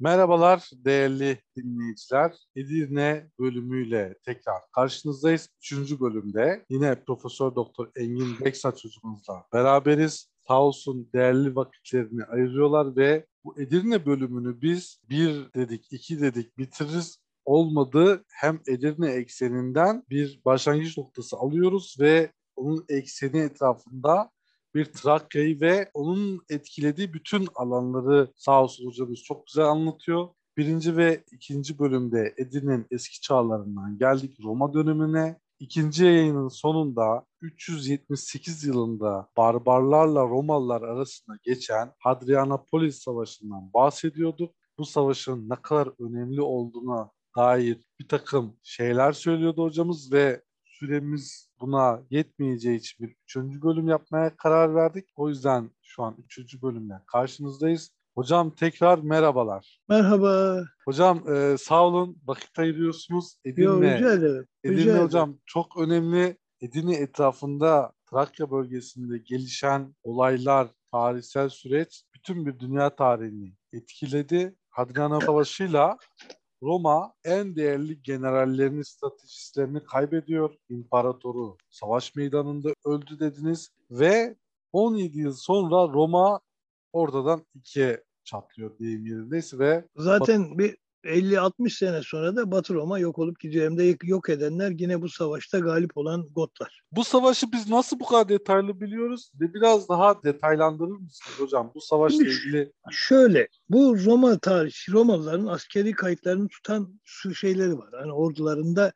Merhabalar değerli dinleyiciler. Edirne bölümüyle tekrar karşınızdayız. Üçüncü bölümde yine Profesör Doktor Engin Beksaç hocamızla beraberiz. Sağ olsun değerli vakitlerini ayırıyorlar ve bu Edirne bölümünü biz bir dedik, iki dedik bitiririz olmadı. Hem Edirne ekseninden bir başlangıç noktası alıyoruz ve onun ekseni etrafında bir Trakya'yı ve onun etkilediği bütün alanları sağ olsun hocamız çok güzel anlatıyor. Birinci ve ikinci bölümde Edirne'nin eski çağlarından geldik Roma dönemine. İkinci yayının sonunda 378 yılında barbarlarla Romalılar arasında geçen Hadrianapolis Savaşı'ndan bahsediyorduk. Bu savaşın ne kadar önemli olduğuna dair bir takım şeyler söylüyordu hocamız ve süremiz buna yetmeyeceği için bir üçüncü bölüm yapmaya karar verdik. O yüzden şu an üçüncü bölümle karşınızdayız. Hocam tekrar merhabalar. Merhaba. Hocam e, sağ olun vakit ayırıyorsunuz. Edirne, Yo, rica ederim. Edirne rica hocam çok önemli. Edirne etrafında Trakya bölgesinde gelişen olaylar, tarihsel süreç bütün bir dünya tarihini etkiledi. Hadriana Savaşı'yla Roma en değerli generallerini, stratejistlerini kaybediyor. İmparatoru savaş meydanında öldü dediniz ve 17 yıl sonra Roma oradan ikiye çatlıyor diyeyim yerindeyse ve zaten bir 50-60 sene sonra da Batı Roma yok olup gidiyor. Hem de yok edenler yine bu savaşta galip olan Gotlar. Bu savaşı biz nasıl bu kadar detaylı biliyoruz? Ve biraz daha detaylandırır mısınız hocam? Bu savaşla ilgili... Şöyle, bu Roma tarihi, Romalıların askeri kayıtlarını tutan şeyleri var. Hani ordularında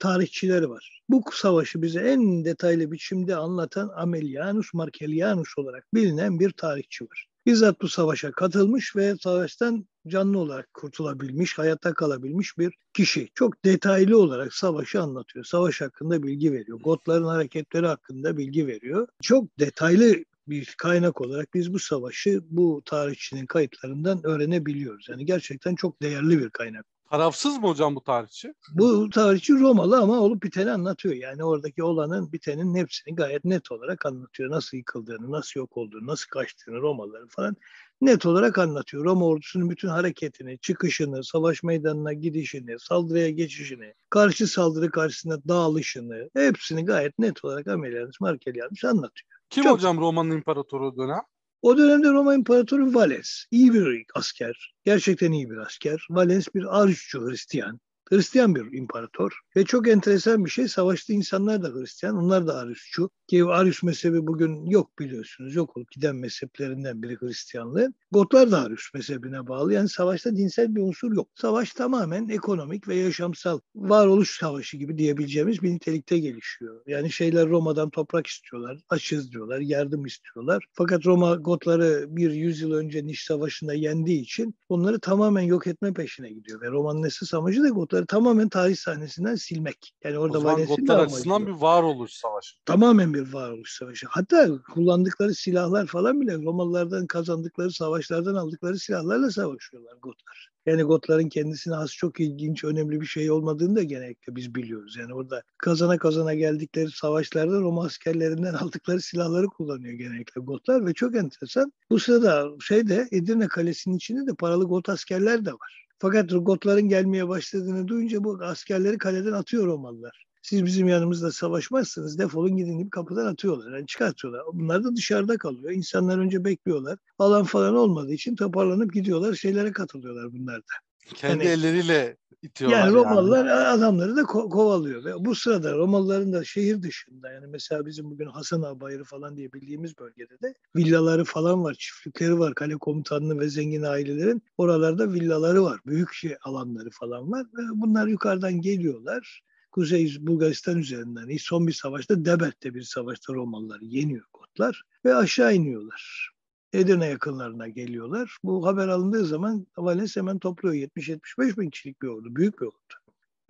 tarihçileri var. Bu savaşı bize en detaylı biçimde anlatan Amelianus Marcellianus olarak bilinen bir tarihçi var bizzat bu savaşa katılmış ve savaştan canlı olarak kurtulabilmiş, hayatta kalabilmiş bir kişi. Çok detaylı olarak savaşı anlatıyor. Savaş hakkında bilgi veriyor. Gotların hareketleri hakkında bilgi veriyor. Çok detaylı bir kaynak olarak biz bu savaşı bu tarihçinin kayıtlarından öğrenebiliyoruz. Yani gerçekten çok değerli bir kaynak. Tarafsız mı hocam bu tarihçi? Bu tarihçi Romalı ama olup biteni anlatıyor. Yani oradaki olanın bitenin hepsini gayet net olarak anlatıyor. Nasıl yıkıldığını, nasıl yok olduğunu, nasıl kaçtığını Romalıların falan net olarak anlatıyor. Roma ordusunun bütün hareketini, çıkışını, savaş meydanına gidişini, saldırıya geçişini, karşı saldırı karşısında dağılışını hepsini gayet net olarak Amelianus Marcellianus anlatıyor. Kim Çok... hocam Roma'nın imparatoru dönem? O dönemde Roma İmparatoru Valens, iyi bir asker, gerçekten iyi bir asker. Valens bir Arjcu Hristiyan. Hristiyan bir imparator ve çok enteresan bir şey savaşta insanlar da Hristiyan onlar da Ariusçu ki Arius mezhebi bugün yok biliyorsunuz yok olup giden mezheplerinden biri Hristiyanlığın. Gotlar da Arius mezhebine bağlı yani savaşta dinsel bir unsur yok. Savaş tamamen ekonomik ve yaşamsal varoluş savaşı gibi diyebileceğimiz bir nitelikte gelişiyor. Yani şeyler Roma'dan toprak istiyorlar, açız diyorlar, yardım istiyorlar. Fakat Roma Gotları bir yüzyıl önce Niş Savaşı'nda yendiği için onları tamamen yok etme peşine gidiyor ve Roma'nın esas amacı da Gotları Gotları tamamen tarih sahnesinden silmek. Yani orada o zaman Gotlar açısından bir varoluş savaşı. Tamamen bir varoluş savaşı. Hatta kullandıkları silahlar falan bile Romalılardan kazandıkları savaşlardan aldıkları silahlarla savaşıyorlar Gotlar. Yani Gotların kendisine has çok ilginç, önemli bir şey olmadığını da genellikle biz biliyoruz. Yani orada kazana kazana geldikleri savaşlarda Roma askerlerinden aldıkları silahları kullanıyor genellikle Gotlar ve çok enteresan. Bu sırada şeyde Edirne Kalesi'nin içinde de paralı Got askerler de var. Fakat Gotların gelmeye başladığını duyunca bu askerleri kaleden atıyor Romalılar. Siz bizim yanımızda savaşmazsınız defolun gidin deyip kapıdan atıyorlar. Yani çıkartıyorlar. Bunlar da dışarıda kalıyor. İnsanlar önce bekliyorlar. Alan falan olmadığı için toparlanıp gidiyorlar. Şeylere katılıyorlar bunlar da. Kendi yani, elleriyle itiyorlar. Yani Romalılar yani. adamları da ko- kovalıyor. Ve bu sırada Romalıların da şehir dışında yani mesela bizim bugün Hasan Abayırı falan diye bildiğimiz bölgede de villaları falan var, çiftlikleri var. Kale komutanlığı ve zengin ailelerin oralarda villaları var. Büyük şey alanları falan var. Ve bunlar yukarıdan geliyorlar. Kuzey Bulgaristan üzerinden son bir savaşta Debet'te bir savaşta Romalıları yeniyor Gotlar ve aşağı iniyorlar. Edirne yakınlarına geliyorlar. Bu haber alındığı zaman Valens hemen topluyor. 70-75 bin kişilik bir ordu. Büyük bir ordu.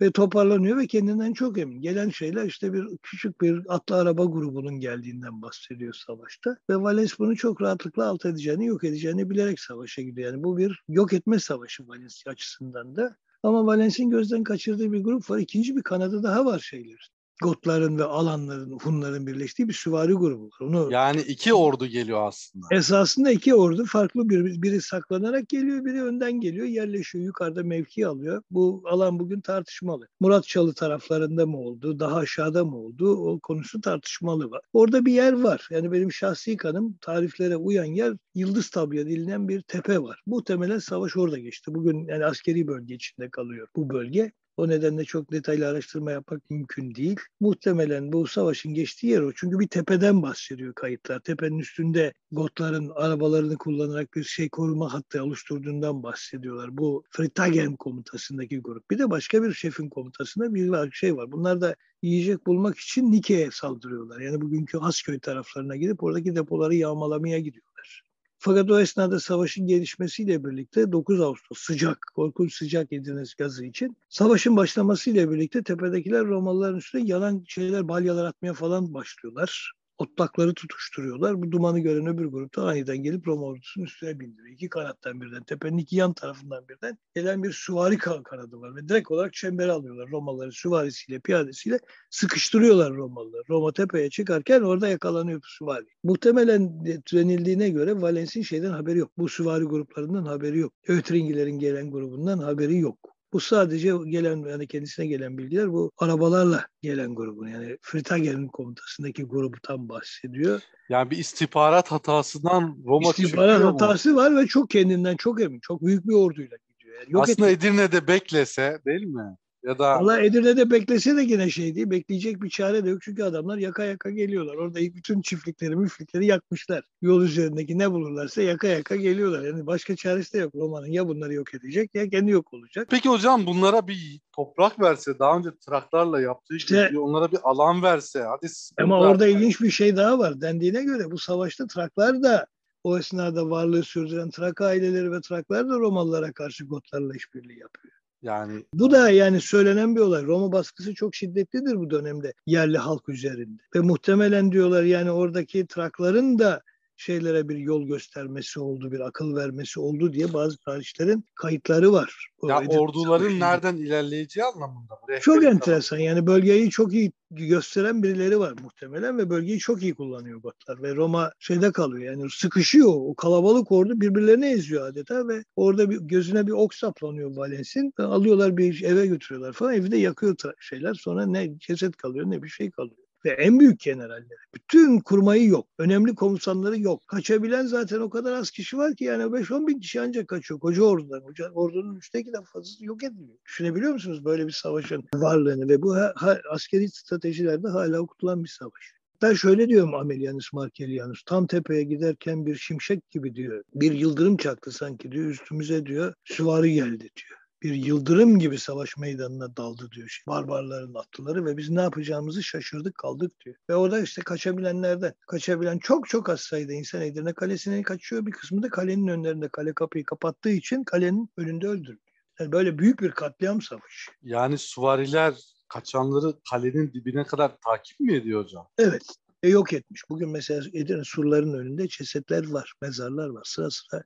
Ve toparlanıyor ve kendinden çok emin. Gelen şeyler işte bir küçük bir atlı araba grubunun geldiğinden bahsediyor savaşta. Ve Valens bunu çok rahatlıkla alt edeceğini, yok edeceğini bilerek savaşa gidiyor. Yani bu bir yok etme savaşı Valens açısından da. Ama Valens'in gözden kaçırdığı bir grup var. İkinci bir kanadı daha var şeyler. Gotların ve Alanların, Hunların birleştiği bir süvari grubu var. Onu Yani iki ordu geliyor aslında. Esasında iki ordu farklı bir biri saklanarak geliyor, biri önden geliyor, yerleşiyor, yukarıda mevki alıyor. Bu alan bugün tartışmalı. Murat Çalı taraflarında mı oldu, daha aşağıda mı oldu o konusu tartışmalı var. Orada bir yer var. Yani benim şahsi kanım tariflere uyan yer Yıldız Tabya denilen bir tepe var. Muhtemelen savaş orada geçti. Bugün yani askeri bölge içinde kalıyor bu bölge. O nedenle çok detaylı araştırma yapmak mümkün değil. Muhtemelen bu savaşın geçtiği yer o. Çünkü bir tepeden bahsediyor kayıtlar. Tepenin üstünde Gotların arabalarını kullanarak bir şey koruma hattı oluşturduğundan bahsediyorlar. Bu Fritagen komutasındaki grup. Bir de başka bir şefin komutasında bir şey var. Bunlar da yiyecek bulmak için Nike'ye saldırıyorlar. Yani bugünkü Hasköy taraflarına gidip oradaki depoları yağmalamaya gidiyorlar. Fakat o esnada savaşın gelişmesiyle birlikte 9 Ağustos sıcak, korkunç sıcak Edirnes gazı için savaşın başlamasıyla birlikte tepedekiler Romalıların üstüne yalan şeyler, balyalar atmaya falan başlıyorlar otlakları tutuşturuyorlar. Bu dumanı gören öbür grupta aniden gelip Roma ordusunun üstüne bindiriyor. İki kanattan birden, tepenin iki yan tarafından birden gelen bir süvari kanadı var. Ve direkt olarak çembere alıyorlar Romalıları süvarisiyle, piyadesiyle sıkıştırıyorlar Romalıları. Roma tepeye çıkarken orada yakalanıyor bu süvari. Muhtemelen denildiğine göre Valens'in şeyden haberi yok. Bu süvari gruplarından haberi yok. Ötringilerin gelen grubundan haberi yok. Bu sadece gelen yani kendisine gelen bilgiler bu arabalarla gelen grubun yani Fritagen'in komutasındaki grubutan bahsediyor. Yani bir istihbarat hatasından Roma İstihbarat hatası mu? var ve çok kendinden çok emin. Çok büyük bir orduyla gidiyor. Yani yok Aslında etmiyor. Edirne'de beklese değil mi? Ya da Valla Edirne'de beklese de yine şey değil. Bekleyecek bir çare de yok. Çünkü adamlar yaka yaka geliyorlar. Orada bütün çiftlikleri, müflikleri yakmışlar. Yol üzerindeki ne bulurlarsa yaka yaka geliyorlar. Yani başka çaresi de yok. Roma'nın ya bunları yok edecek ya kendi yok olacak. Peki hocam bunlara bir toprak verse, daha önce traklarla yaptığı işte, gibi onlara bir alan verse. Hadi ama burada... orada ilginç bir şey daha var. Dendiğine göre bu savaşta traklar da o esnada varlığı sürdüren Trak aileleri ve Traklar da Romalılara karşı Gotlarla işbirliği yapıyor. Yani bu da yani söylenen bir olay. Roma baskısı çok şiddetlidir bu dönemde yerli halk üzerinde. Ve muhtemelen diyorlar yani oradaki Trakların da şeylere bir yol göstermesi oldu, bir akıl vermesi oldu diye bazı tarihçilerin kayıtları var. Ya Edip orduların nereden ilerleyeceği anlamında. Çok enteresan. Yani bölgeyi çok iyi gösteren birileri var muhtemelen ve bölgeyi çok iyi kullanıyor Gotlar ve Roma şeyde kalıyor. Yani sıkışıyor. O kalabalık ordu birbirlerini eziyor adeta ve orada bir gözüne bir ok saplanıyor Valens'in. Alıyorlar bir eve götürüyorlar falan. Evde yakıyor şeyler. Sonra ne ceset kalıyor ne bir şey kalıyor ve en büyük generalleri. Bütün kurmayı yok. Önemli komutanları yok. Kaçabilen zaten o kadar az kişi var ki yani 5-10 bin kişi ancak kaçıyor. Koca ordudan. Ordunun üçtekinden fazlası yok ediliyor. Düşünebiliyor musunuz böyle bir savaşın varlığını ve bu ha, ha, askeri stratejilerde hala okutulan bir savaş. Ben şöyle diyorum Amelianus Markelianus. Tam tepeye giderken bir şimşek gibi diyor. Bir yıldırım çaktı sanki diyor. Üstümüze diyor süvari geldi diyor bir yıldırım gibi savaş meydanına daldı diyor. Barbarların atlıları ve biz ne yapacağımızı şaşırdık kaldık diyor. Ve orada işte kaçabilenlerden, kaçabilen çok çok az sayıda insan Edirne Kalesi'ne kaçıyor. Bir kısmı da kalenin önlerinde kale kapıyı kapattığı için kalenin önünde öldürülüyor. Yani böyle büyük bir katliam savaşı. Yani suvariler kaçanları kalenin dibine kadar takip mi ediyor hocam? Evet. E yok etmiş. Bugün mesela Edirne surlarının önünde cesetler var, mezarlar var. Sıra sıra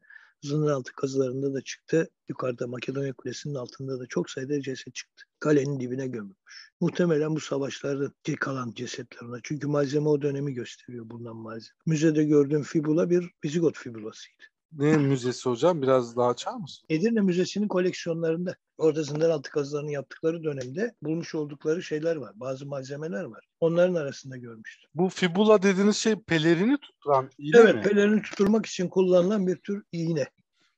altı kazılarında da çıktı. Yukarıda Makedonya Kulesi'nin altında da çok sayıda ceset çıktı. Kalenin dibine gömülmüş. Muhtemelen bu savaşlarda kalan cesetler ona. Çünkü malzeme o dönemi gösteriyor bulunan malzeme. Müzede gördüğüm fibula bir Vizigot fibulasıydı. Ne müzesi hocam? Biraz daha açar mısın? Edirne Müzesi'nin koleksiyonlarında orada zindanaltı kazılarını yaptıkları dönemde bulmuş oldukları şeyler var. Bazı malzemeler var. Onların arasında görmüştüm. Bu fibula dediğiniz şey pelerini tutturan iğne evet, mi? Evet pelerini tutturmak için kullanılan bir tür iğne.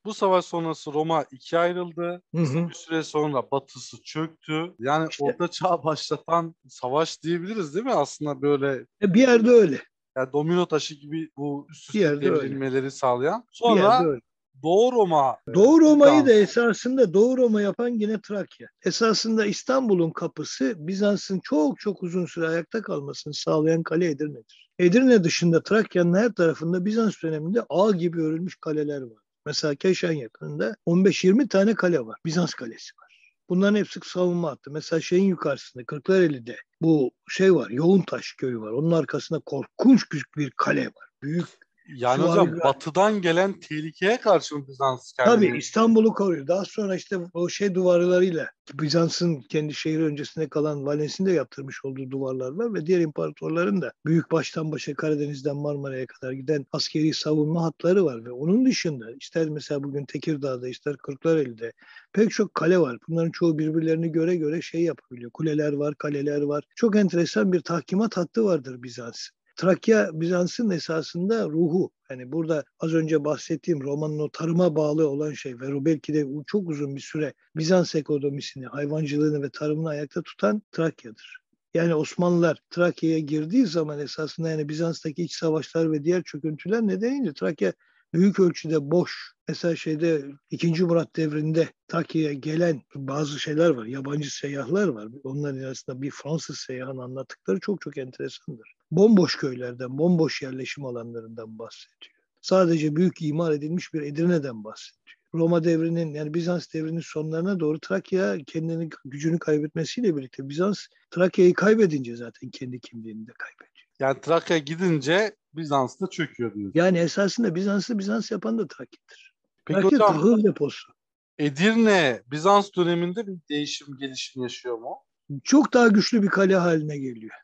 Bu savaş sonrası Roma ikiye ayrıldı. Hı hı. Bir süre sonra batısı çöktü. Yani işte, orta çağ başlatan savaş diyebiliriz değil mi aslında böyle? E, bir yerde öyle yani domino taşı gibi bu üst üste devrilmeleri sağlayan. Sonra Doğu Roma. Doğu Roma'yı da esasında Doğu Roma yapan yine Trakya. Esasında İstanbul'un kapısı Bizans'ın çok çok uzun süre ayakta kalmasını sağlayan kale Edirne'dir. Edirne dışında Trakya'nın her tarafında Bizans döneminde ağ gibi örülmüş kaleler var. Mesela Keşan yakınında 15-20 tane kale var. Bizans kalesi var. Bunların hepsi savunma attı. Mesela şeyin yukarısında Kırklareli'de bu şey var. Yoğun Taş köyü var. Onun arkasında korkunç büyük bir kale var. Büyük Yani Süvari hocam Galip- batıdan gelen tehlikeye karşı Bizans kendini? Tabii İstanbul'u koruyor. Daha sonra işte o şey duvarlarıyla Bizans'ın kendi şehir öncesinde kalan Valens'inde yaptırmış olduğu duvarlar var ve diğer imparatorların da büyük baştan başa Karadeniz'den Marmara'ya kadar giden askeri savunma hatları var ve onun dışında ister mesela bugün Tekirdağ'da ister Kırklareli'de pek çok kale var. Bunların çoğu birbirlerini göre göre şey yapabiliyor. Kuleler var, kaleler var. Çok enteresan bir tahkimat hattı vardır Bizans. Trakya Bizans'ın esasında ruhu. Yani burada az önce bahsettiğim romanın o tarıma bağlı olan şey ve belki de çok uzun bir süre Bizans ekonomisini, hayvancılığını ve tarımını ayakta tutan Trakya'dır. Yani Osmanlılar Trakya'ya girdiği zaman esasında yani Bizans'taki iç savaşlar ve diğer çöküntüler nedeniyle Trakya büyük ölçüde boş. Mesela şeyde 2. Murat devrinde Trakya'ya gelen bazı şeyler var. Yabancı seyyahlar var. Onların arasında bir Fransız seyyahın anlattıkları çok çok enteresandır. Bomboş köylerden, bomboş yerleşim alanlarından bahsediyor. Sadece büyük imar edilmiş bir Edirne'den bahsediyor. Roma devrinin yani Bizans devrinin sonlarına doğru Trakya kendini gücünü kaybetmesiyle birlikte Bizans Trakya'yı kaybedince zaten kendi kimliğini de kaybediyor. Yani Trakya gidince Bizans da çöküyor diyorsun. Yani esasında Bizans'ı Bizans yapan da Trakya'dır. Peki Trakya hocam tahıl deposu. Edirne Bizans döneminde bir değişim gelişim yaşıyor mu? Çok daha güçlü bir kale haline geliyor.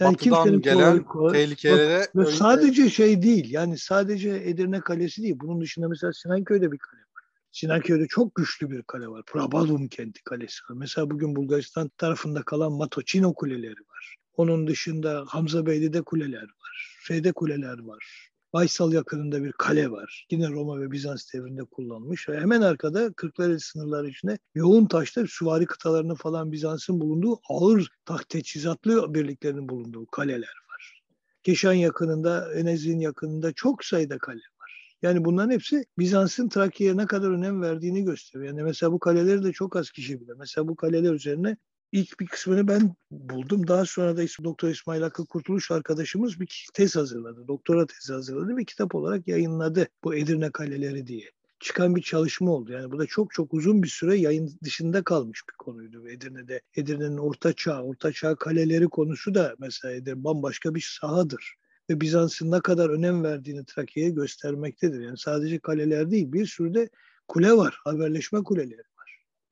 Batıdan kimsenin gelen kolay- tehlikelere önde- sadece şey değil yani sadece Edirne Kalesi değil. Bunun dışında mesela Sinanköy'de bir kale var. Sinanköy'de çok güçlü bir kale var. Prabalum kenti kalesi var. Mesela bugün Bulgaristan tarafında kalan Matoçino kuleleri var. Onun dışında Hamza Beyli'de kuleler var. Şeyde kuleler var. Baysal yakınında bir kale var. Yine Roma ve Bizans devrinde kullanılmış. Hemen arkada Kırklareli sınırları içinde yoğun taşta süvari kıtalarının falan Bizans'ın bulunduğu ağır taht teçhizatlı birliklerinin bulunduğu kaleler var. Keşan yakınında, Enezin yakınında çok sayıda kale var. Yani bunların hepsi Bizans'ın Trakya'ya ne kadar önem verdiğini gösteriyor. Yani mesela bu kaleleri de çok az kişi bilir. Mesela bu kaleler üzerine ilk bir kısmını ben buldum. Daha sonra da Doktor İsmail Hakkı Kurtuluş arkadaşımız bir tez hazırladı. Doktora tezi hazırladı ve kitap olarak yayınladı bu Edirne Kaleleri diye. Çıkan bir çalışma oldu. Yani bu da çok çok uzun bir süre yayın dışında kalmış bir konuydu Edirne'de. Edirne'nin orta çağ, orta çağ kaleleri konusu da mesela Edirne bambaşka bir sahadır. Ve Bizans'ın ne kadar önem verdiğini Trakya'ya göstermektedir. Yani sadece kaleler değil bir sürü de kule var. Haberleşme kuleleri.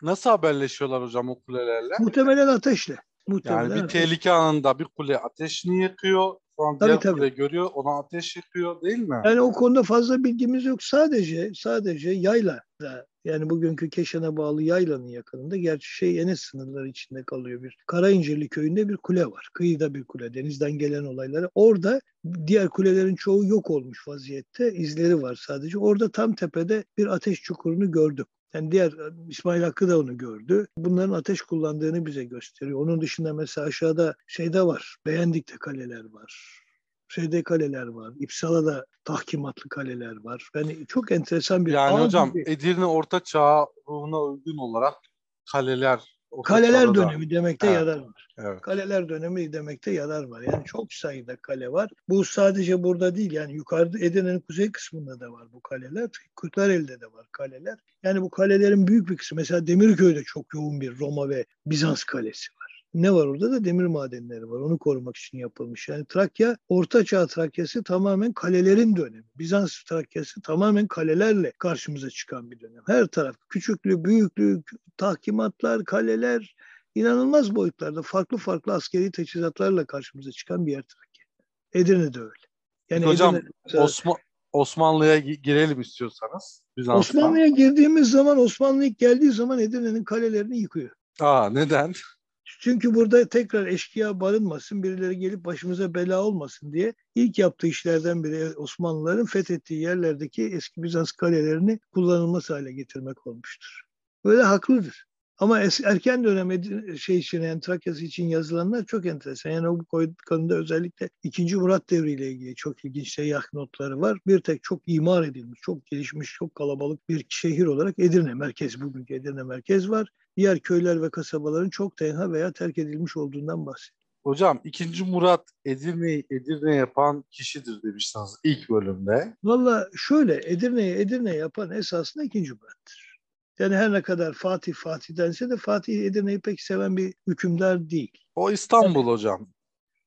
Nasıl haberleşiyorlar hocam o kulelerle? Muhtemelen ateşle. Muhtemelen Yani bir ateşle. tehlike anında bir kule ateşini yakıyor. Sonra Tabii, diğer tabii. kule görüyor ona ateş yakıyor değil mi? Yani o konuda fazla bilgimiz yok. Sadece sadece yayla yani bugünkü Keşan'a bağlı yaylanın yakınında gerçi şey Enes sınırları içinde kalıyor bir Karaincirli köyünde bir kule var. Kıyıda bir kule denizden gelen olayları. Orada diğer kulelerin çoğu yok olmuş vaziyette izleri var sadece. Orada tam tepede bir ateş çukurunu gördüm. Yani diğer İsmail Hakkı da onu gördü. Bunların ateş kullandığını bize gösteriyor. Onun dışında mesela aşağıda şeyde var. Beğendik'te kaleler var. Şeyde kaleler var. İpsala'da tahkimatlı kaleler var. Yani çok enteresan bir Yani hocam gibi. Edirne Orta Çağ ruhuna uygun olarak kaleler Kaleler dönemi demekte Evet. yarar var. Evet. Kaleler dönemi demekte yarar var. Yani çok sayıda kale var. Bu sadece burada değil. Yani yukarıda Edirne'nin kuzey kısmında da var bu kaleler. Kırklareli'de de var kaleler. Yani bu kalelerin büyük bir kısmı mesela Demirköy'de çok yoğun bir Roma ve Bizans kalesi var. Ne var orada da demir madenleri var. Onu korumak için yapılmış. Yani Trakya, Orta Çağ Trakyası tamamen kalelerin dönemi. Bizans Trakyası tamamen kalelerle karşımıza çıkan bir dönem. Her taraf küçüklü, büyüklü, tahkimatlar, kaleler, inanılmaz boyutlarda farklı farklı askeri teçhizatlarla karşımıza çıkan bir yer Trakya. Edirne de öyle. Yani Hocam, Edirne- mesela Osman Osmanlı'ya gi- girelim istiyorsanız. Bizans'tan. Osmanlı'ya girdiğimiz zaman Osmanlı ilk geldiği zaman Edirne'nin kalelerini yıkıyor. Aa neden? Çünkü burada tekrar eşkıya barınmasın, birileri gelip başımıza bela olmasın diye ilk yaptığı işlerden biri Osmanlıların fethettiği yerlerdeki eski Bizans kalelerini kullanılmaz hale getirmek olmuştur. Böyle haklıdır. Ama es- erken dönem şey için yani Trakya'sı için yazılanlar çok enteresan. Yani o koy- konuda özellikle 2. Murat devriyle ilgili çok ilginç seyyah notları var. Bir tek çok imar edilmiş, çok gelişmiş, çok kalabalık bir şehir olarak Edirne merkez, bugünkü Edirne merkez var. Diğer köyler ve kasabaların çok tenha veya terk edilmiş olduğundan bahsediyor. Hocam 2. Murat Edirne'yi Edirne yapan kişidir demiştiniz ilk bölümde. Valla şöyle Edirne'yi Edirne yapan esasında 2. Murat'tır. Yani her ne kadar Fatih Fatih dense de Fatih Edirne'yi pek seven bir hükümdar değil. O İstanbul hocam.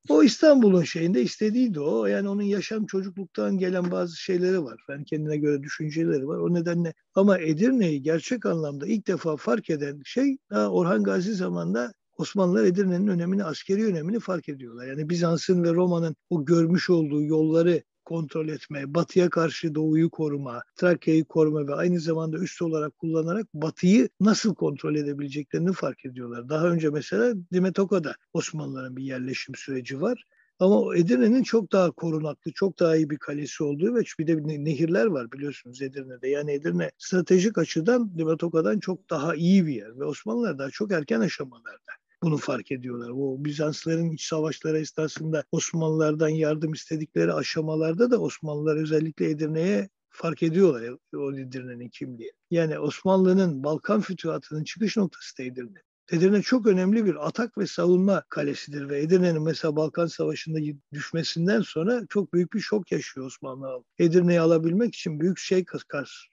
O İstanbul'un şeyinde istediğiydi o. Yani onun yaşam çocukluktan gelen bazı şeyleri var. Yani kendine göre düşünceleri var. O nedenle ama Edirne'yi gerçek anlamda ilk defa fark eden şey Orhan Gazi zamanında Osmanlılar Edirne'nin önemini, askeri önemini fark ediyorlar. Yani Bizans'ın ve Roma'nın o görmüş olduğu yolları kontrol etme, batıya karşı doğuyu koruma, Trakya'yı koruma ve aynı zamanda üst olarak kullanarak batıyı nasıl kontrol edebileceklerini fark ediyorlar. Daha önce mesela Dimetoka'da Osmanlıların bir yerleşim süreci var. Ama Edirne'nin çok daha korunaklı, çok daha iyi bir kalesi olduğu ve bir de nehirler var biliyorsunuz Edirne'de. Yani Edirne stratejik açıdan Dimetoka'dan çok daha iyi bir yer ve Osmanlılar daha çok erken aşamalarda bunu fark ediyorlar. O Bizansların iç savaşları esnasında Osmanlılardan yardım istedikleri aşamalarda da Osmanlılar özellikle Edirne'ye fark ediyorlar o Edirne'nin kimliği. Yani Osmanlı'nın Balkan fütühatının çıkış noktası da Edirne. Edirne çok önemli bir atak ve savunma kalesidir ve Edirne'nin mesela Balkan Savaşı'nda düşmesinden sonra çok büyük bir şok yaşıyor Osmanlı. Edirne'yi alabilmek için büyük şey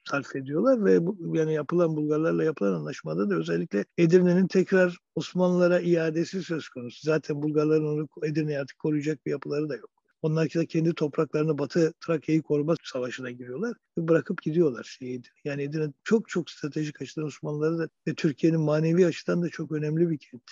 sarf ediyorlar ve bu, yani yapılan Bulgarlarla yapılan anlaşmada da özellikle Edirne'nin tekrar Osmanlılara iadesi söz konusu. Zaten Bulgarların onu Edirne'yi artık koruyacak bir yapıları da yok. Onlar da kendi topraklarını Batı Trakya'yı koruma savaşına giriyorlar ve bırakıp gidiyorlar şeydi. Yani Edirne çok çok stratejik açıdan Osmanlıları da ve Türkiye'nin manevi açıdan da çok önemli bir kent.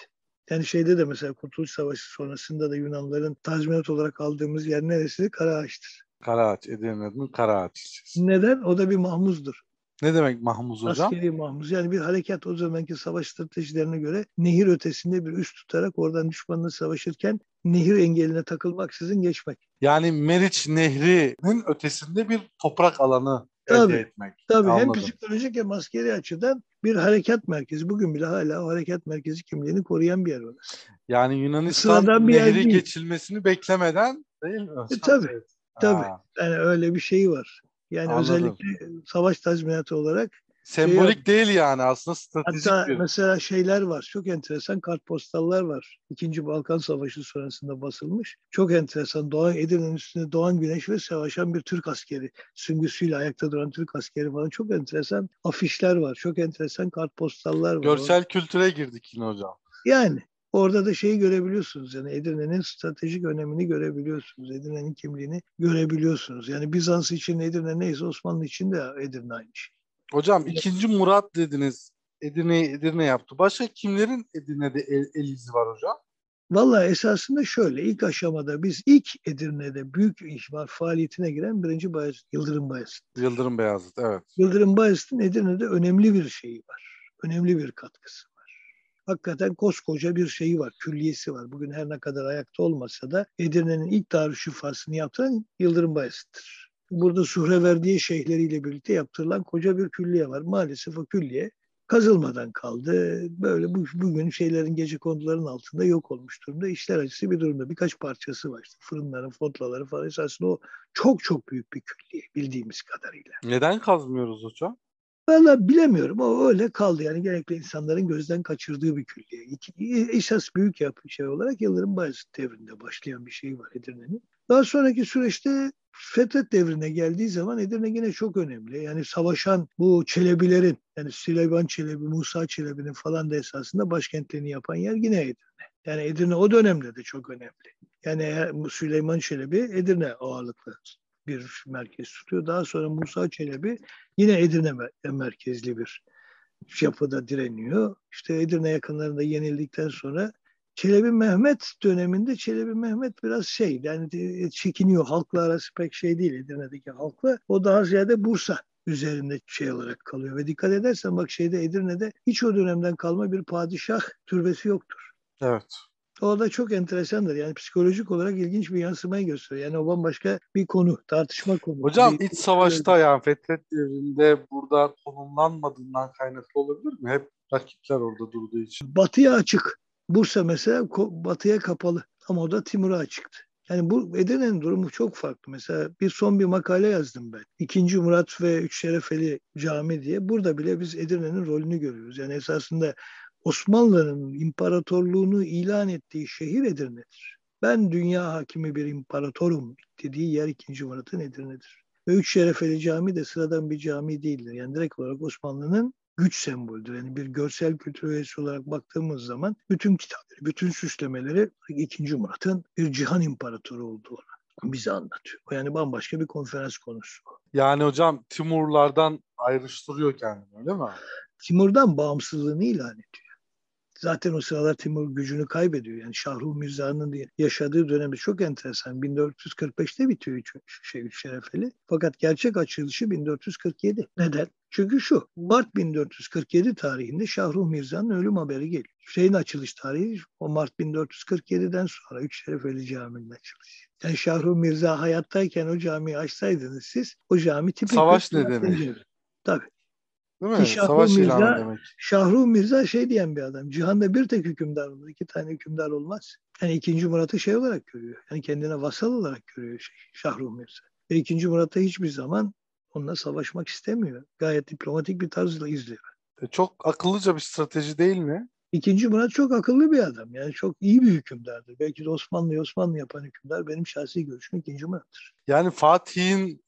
Yani şeyde de mesela Kurtuluş Savaşı sonrasında da Yunanların tazminat olarak aldığımız yer neresi? Karaağaç'tır. Karaağaç, Edirne'nin Karaağaç. Neden? O da bir mahmuzdur. Ne demek mahmuz hocam? Askeri mahmuz. Yani bir harekat o zamanki savaş stratejilerine göre nehir ötesinde bir üst tutarak oradan düşmanla savaşırken nehir engeline takılmaksızın geçmek. Yani Meriç Nehri'nin ötesinde bir toprak alanı tabii, elde etmek. Tabii Anladım. hem psikolojik hem askeri açıdan bir harekat merkezi. Bugün bile hala o harekat merkezi kimliğini koruyan bir yer orası. Yani Yunanistan Sıradan bir nehri geçilmesini beklemeden değil mi? E, tabii. Tabii. Yani öyle bir şey var. Yani Anladım. özellikle savaş tazminatı olarak Sembolik şey, değil yani aslında stratejik hatta bir. mesela şeyler var. Çok enteresan kartpostallar var. İkinci Balkan Savaşı sonrasında basılmış. Çok enteresan. Doğan Edirne'nin üstünde doğan güneş ve savaşan bir Türk askeri. Süngüsüyle ayakta duran Türk askeri falan. Çok enteresan afişler var. Çok enteresan kartpostallar var. Görsel kültüre girdik yine hocam. Yani Orada da şeyi görebiliyorsunuz yani Edirne'nin stratejik önemini görebiliyorsunuz. Edirne'nin kimliğini görebiliyorsunuz. Yani Bizans için Edirne neyse Osmanlı için de Edirne aynı şey. Hocam ikinci Murat dediniz. Edirne Edirne yaptı. Başka kimlerin Edirne'de el, el izi var hocam? Valla esasında şöyle ilk aşamada biz ilk Edirne'de büyük ihmal faaliyetine giren birinci Bayezid, Yıldırım Bayezid. Yıldırım Beyazıt evet. Yıldırım Bayezid'in Edirne'de önemli bir şeyi var. Önemli bir katkısı hakikaten koskoca bir şeyi var, külliyesi var. Bugün her ne kadar ayakta olmasa da Edirne'nin ilk darüşşifasını yaptıran Yıldırım Bayezid'dir. Burada Suhreverdiye şeyhleriyle birlikte yaptırılan koca bir külliye var. Maalesef o külliye kazılmadan kaldı. Böyle bu, bugün şeylerin gece konduların altında yok olmuş durumda. İşler acısı bir durumda. Birkaç parçası var işte fırınların, fotlaları falan. Esasında o çok çok büyük bir külliye bildiğimiz kadarıyla. Neden kazmıyoruz hocam? Valla bilemiyorum. O öyle kaldı. Yani genellikle insanların gözden kaçırdığı bir külliye. İki, esas büyük yapı şey olarak Yıldırım Bayezid devrinde başlayan bir şey var Edirne'nin. Daha sonraki süreçte Fetret devrine geldiği zaman Edirne yine çok önemli. Yani savaşan bu Çelebilerin yani Süleyman Çelebi, Musa Çelebi'nin falan da esasında başkentlerini yapan yer yine Edirne. Yani Edirne o dönemde de çok önemli. Yani Süleyman Çelebi Edirne ağırlıklı bir merkez tutuyor. Daha sonra Musa Çelebi yine Edirne merkezli bir yapıda direniyor. İşte Edirne yakınlarında yenildikten sonra Çelebi Mehmet döneminde Çelebi Mehmet biraz şey yani çekiniyor. Halkla arası pek şey değil Edirne'deki halkla. O daha ziyade Bursa üzerinde şey olarak kalıyor. Ve dikkat edersen bak şeyde Edirne'de hiç o dönemden kalma bir padişah türbesi yoktur. Evet. O da çok enteresandır. Yani psikolojik olarak ilginç bir yansımayı gösteriyor. Yani o bambaşka bir konu, tartışma konu. Hocam bir, iç savaşta yani Fetret devrinde burada konumlanmadığından kaynaklı olabilir mi? Hep rakipler orada durduğu için. Batıya açık. Bursa mesela batıya kapalı. Ama o da Timur'a açıktı. Yani bu Edirne'nin durumu çok farklı. Mesela bir son bir makale yazdım ben. İkinci Murat ve Üç Şerefeli Cami diye. Burada bile biz Edirne'nin rolünü görüyoruz. Yani esasında Osmanlı'nın imparatorluğunu ilan ettiği şehir Edirne'dir. Ben dünya hakimi bir imparatorum dediği yer 2. Murat'ın Edirne'dir. Ve Üç Şerefeli Cami de sıradan bir cami değildir. Yani direkt olarak Osmanlı'nın güç sembolüdür. Yani bir görsel kültür üyesi olarak baktığımız zaman bütün kitapları, bütün süslemeleri 2. Murat'ın bir cihan imparatoru olduğunu bize anlatıyor. Yani bambaşka bir konferans konusu. Yani hocam Timurlardan ayrıştırıyor kendini öyle mi? Timur'dan bağımsızlığını ilan ediyor. Zaten o sıralar Timur gücünü kaybediyor. Yani Şahruh Mirza'nın yaşadığı dönemi çok enteresan. 1445'te bitiyor üç, şey, üç şerefeli. Fakat gerçek açılışı 1447. Neden? Çünkü şu, Mart 1447 tarihinde Şahruh Mirza'nın ölüm haberi geliyor. Şeyin açılış tarihi o Mart 1447'den sonra Üç Şerefeli Camii'nin açılışı. Yani Şahruh Mirza hayattayken o camiyi açsaydınız siz, o cami tipik... Savaş nedeni. Tabii. Değil mi? Şahruh Savaş Mirza, ilanı demek. Şahruh Mirza şey diyen bir adam. Cihanda bir tek hükümdar olur. iki tane hükümdar olmaz. Yani ikinci Murat'ı şey olarak görüyor. Yani kendine vasal olarak görüyor şey, Şahruh Mirza. Ve ikinci Murat'ta hiçbir zaman onunla savaşmak istemiyor. Gayet diplomatik bir tarzla izliyor. E çok akıllıca bir strateji değil mi? İkinci Murat çok akıllı bir adam. Yani çok iyi bir hükümdardır. Belki de Osmanlı Osmanlı yapan hükümdar benim şahsi görüşüm ikinci Murat'tır. Yani Fatih'in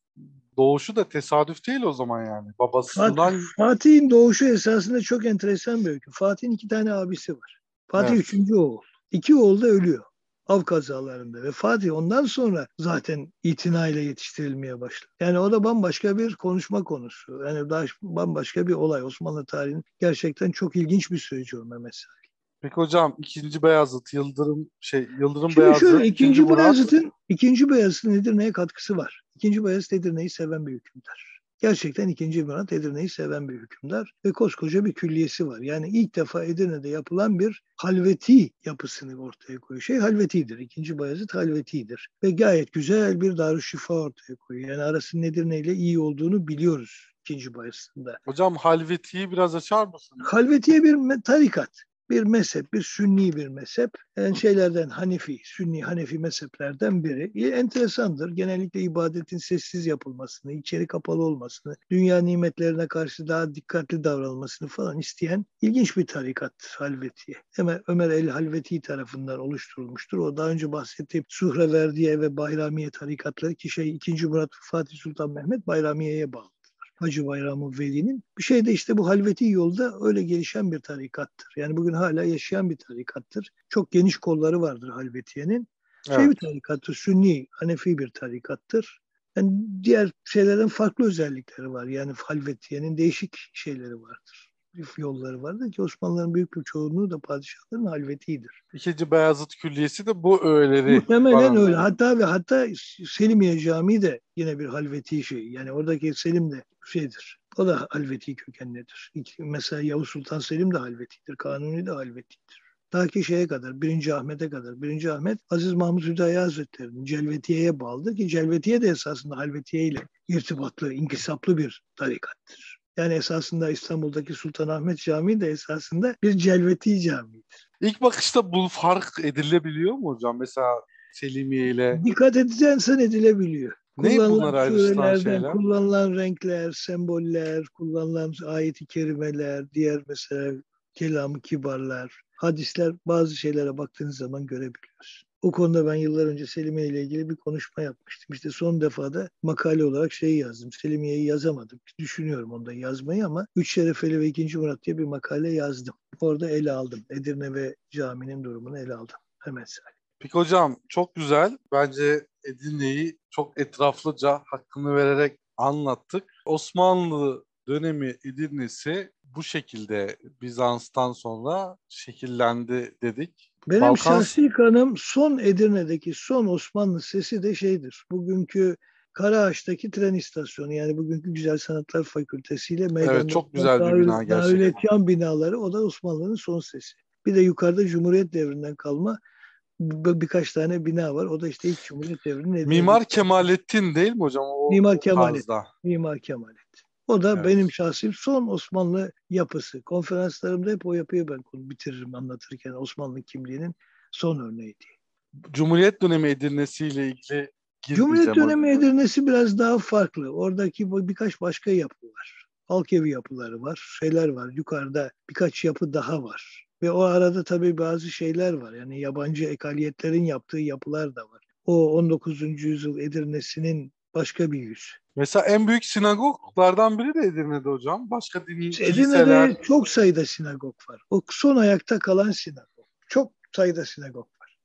doğuşu da tesadüf değil o zaman yani. Babasından... Fatih, Fatih'in doğuşu esasında çok enteresan bir öykü. Fatih'in iki tane abisi var. Fatih evet. üçüncü oğul. İki oğul da ölüyor av kazalarında ve Fatih ondan sonra zaten itinayla yetiştirilmeye başladı. Yani o da bambaşka bir konuşma konusu. Yani daha bambaşka bir olay. Osmanlı tarihinin gerçekten çok ilginç bir süreci o Mehmet Salih. Peki hocam ikinci Beyazıt, Yıldırım şey Yıldırım Şimdi Beyazıt, şöyle, ikinci, ikinci Beyazıt'ın ikinci Beyazıt'ın Edirne'ye katkısı var. İkinci Beyazıt Edirne'yi seven bir hükümdar. Gerçekten ikinci Murat Edirne'yi seven bir hükümdar ve koskoca bir külliyesi var. Yani ilk defa Edirne'de yapılan bir halveti yapısını ortaya koyuyor. Şey halvetidir. İkinci Bayezid halvetidir. Ve gayet güzel bir darüşşifa ortaya koyuyor. Yani arasının Edirne ile iyi olduğunu biliyoruz ikinci Bayezid'de. Hocam halvetiyi biraz açar mısın? Halvetiye bir tarikat bir mezhep, bir sünni bir mezhep. Yani şeylerden Hanefi, sünni Hanefi mezheplerden biri. E, enteresandır. Genellikle ibadetin sessiz yapılmasını, içeri kapalı olmasını, dünya nimetlerine karşı daha dikkatli davranılmasını falan isteyen ilginç bir tarikat Halvetiye. Hemen Ömer el Halveti tarafından oluşturulmuştur. O daha önce bahsettiğim Suhreverdiye ve Bayramiye tarikatları ki şey 2. Murat Fatih Sultan Mehmet Bayramiye'ye bağlı. Hacı Bayramı Veli'nin. Bir şey de işte bu halveti yolda öyle gelişen bir tarikattır. Yani bugün hala yaşayan bir tarikattır. Çok geniş kolları vardır halvetiyenin. Şey evet. bir tarikattır, Sünni, Hanefi bir tarikattır. Yani diğer şeylerin farklı özellikleri var. Yani halvetiyenin değişik şeyleri vardır yolları vardı ki Osmanlıların büyük bir çoğunluğu da padişahların halvetidir. İkinci Beyazıt Külliyesi de bu öğeleri. Muhtemelen öyle. Hatta ve hatta Selimiye Camii de yine bir halveti şey. Yani oradaki Selim de şeydir. O da halveti kökenlidir. Mesela Yavuz Sultan Selim de halvetidir. Kanuni de halvetidir. Ta ki şeye kadar, 1. Ahmet'e kadar. 1. Ahmet Aziz Mahmut Hüdayi Hazretleri'nin Celvetiye'ye bağlıdır ki Celvetiye de esasında halvetiye ile irtibatlı, inkisaplı bir tarikattır. Yani esasında İstanbul'daki Sultanahmet Camii de esasında bir Celveti Camii'dir. İlk bakışta bu fark edilebiliyor mu hocam? Mesela Selimiye ile... Dikkat edeceksen edilebiliyor. Ne bunlar ayrıştıran şeyler? Kullanılan renkler, semboller, kullanılan ayeti kerimeler, diğer mesela kelamı kibarlar, hadisler bazı şeylere baktığınız zaman görebiliyoruz. O konuda ben yıllar önce Selimiye ile ilgili bir konuşma yapmıştım. İşte son defada makale olarak şeyi yazdım. Selimiye'yi yazamadım. Düşünüyorum onda yazmayı ama Üç Şerefeli ve İkinci Murat diye bir makale yazdım. Orada ele aldım. Edirne ve caminin durumunu ele aldım. Hemen say. Peki hocam çok güzel. Bence Edirne'yi çok etraflıca hakkını vererek anlattık. Osmanlı dönemi Edirne'si bu şekilde Bizans'tan sonra şekillendi dedik. Benim Balkan... şahsi kanım son Edirne'deki son Osmanlı sesi de şeydir. Bugünkü Karaağaç'taki tren istasyonu yani bugünkü Güzel Sanatlar Fakültesi ile meydanda evet, çok güzel bir bina gerçekten. binaları o da Osmanlı'nın son sesi. Bir de yukarıda Cumhuriyet devrinden kalma birkaç tane bina var. O da işte ilk Cumhuriyet devrinin. Mimar Kemalettin değil mi hocam? O, Mimar Kemalettin. Mimar Kemalettin. O da evet. benim şahsi son Osmanlı yapısı. Konferanslarımda hep o yapıyı ben bitiririm anlatırken Osmanlı kimliğinin son örneği diye. Cumhuriyet dönemi Edirnesi ile ilgili Cumhuriyet dönemi Edirnesi biraz daha farklı. Oradaki birkaç başka yapı var. Halk evi yapıları var, şeyler var. Yukarıda birkaç yapı daha var. Ve o arada tabii bazı şeyler var. Yani yabancı ekaliyetlerin yaptığı yapılar da var. O 19. yüzyıl Edirne'sinin başka bir yüz. Mesela en büyük sinagoglardan biri de Edirne'de hocam. Başka dini Edirne'de kiliseler. çok sayıda sinagog var. O son ayakta kalan sinagog. Çok sayıda sinagog var.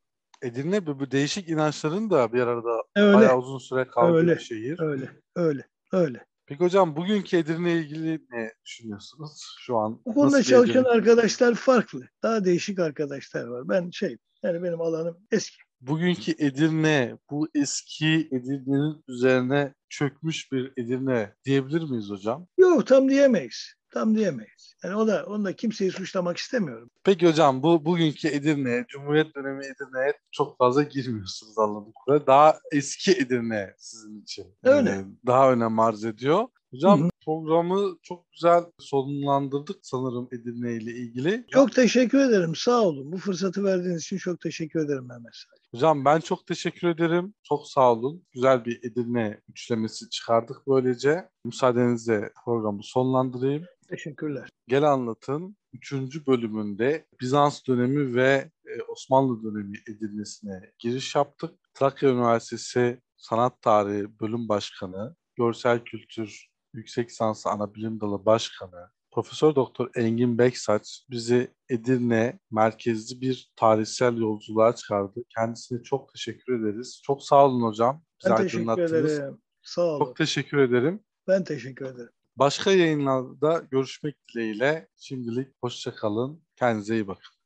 Edirne bu bu değişik inançların da bir arada Öyle, bayağı uzun süre kaldığı Öyle. bir şehir. öyle, öyle, öyle. Peki hocam bugünkü Edirne ilgili ne düşünüyorsunuz şu an? Bu konuda çalışan Edirne? arkadaşlar farklı. Daha değişik arkadaşlar var. Ben şey, yani benim alanım eski. Bugünkü Edirne bu eski Edirne'nin üzerine çökmüş bir Edirne diyebilir miyiz hocam? Yok tam diyemeyiz. Tam diyemeyiz. Yani o da, onu da kimseyi suçlamak istemiyorum. Peki hocam bu bugünkü Edirne, Cumhuriyet dönemi Edirne'ye çok fazla girmiyorsunuz anladığım kadarıyla. Daha eski Edirne sizin için Öyle. e, daha önem arz ediyor. Hocam Hı hı. programı çok güzel sonlandırdık sanırım Edirne ile ilgili. Çok teşekkür ederim. Sağ olun. Bu fırsatı verdiğiniz için çok teşekkür ederim Mehmet Salih. Hocam ben çok teşekkür ederim. Çok sağ olun. Güzel bir Edirne üçlemesi çıkardık böylece. Müsaadenizle programı sonlandırayım. Teşekkürler. Gel Anlat'ın 3. bölümünde Bizans dönemi ve e, Osmanlı dönemi Edirne'sine giriş yaptık. Trakya Üniversitesi Sanat Tarihi Bölüm Başkanı, Görsel Kültür Yüksek Lisansı Anabilim Dalı Başkanı, Profesör Doktor Engin Beksaç bizi Edirne merkezli bir tarihsel yolculuğa çıkardı. Kendisine çok teşekkür ederiz. Çok sağ olun hocam. Bizi Ben teşekkür ederim. Sağ olun. Çok teşekkür ederim. Ben teşekkür ederim. Başka yayınlarda görüşmek dileğiyle şimdilik hoşça kalın. Kendinize iyi bakın.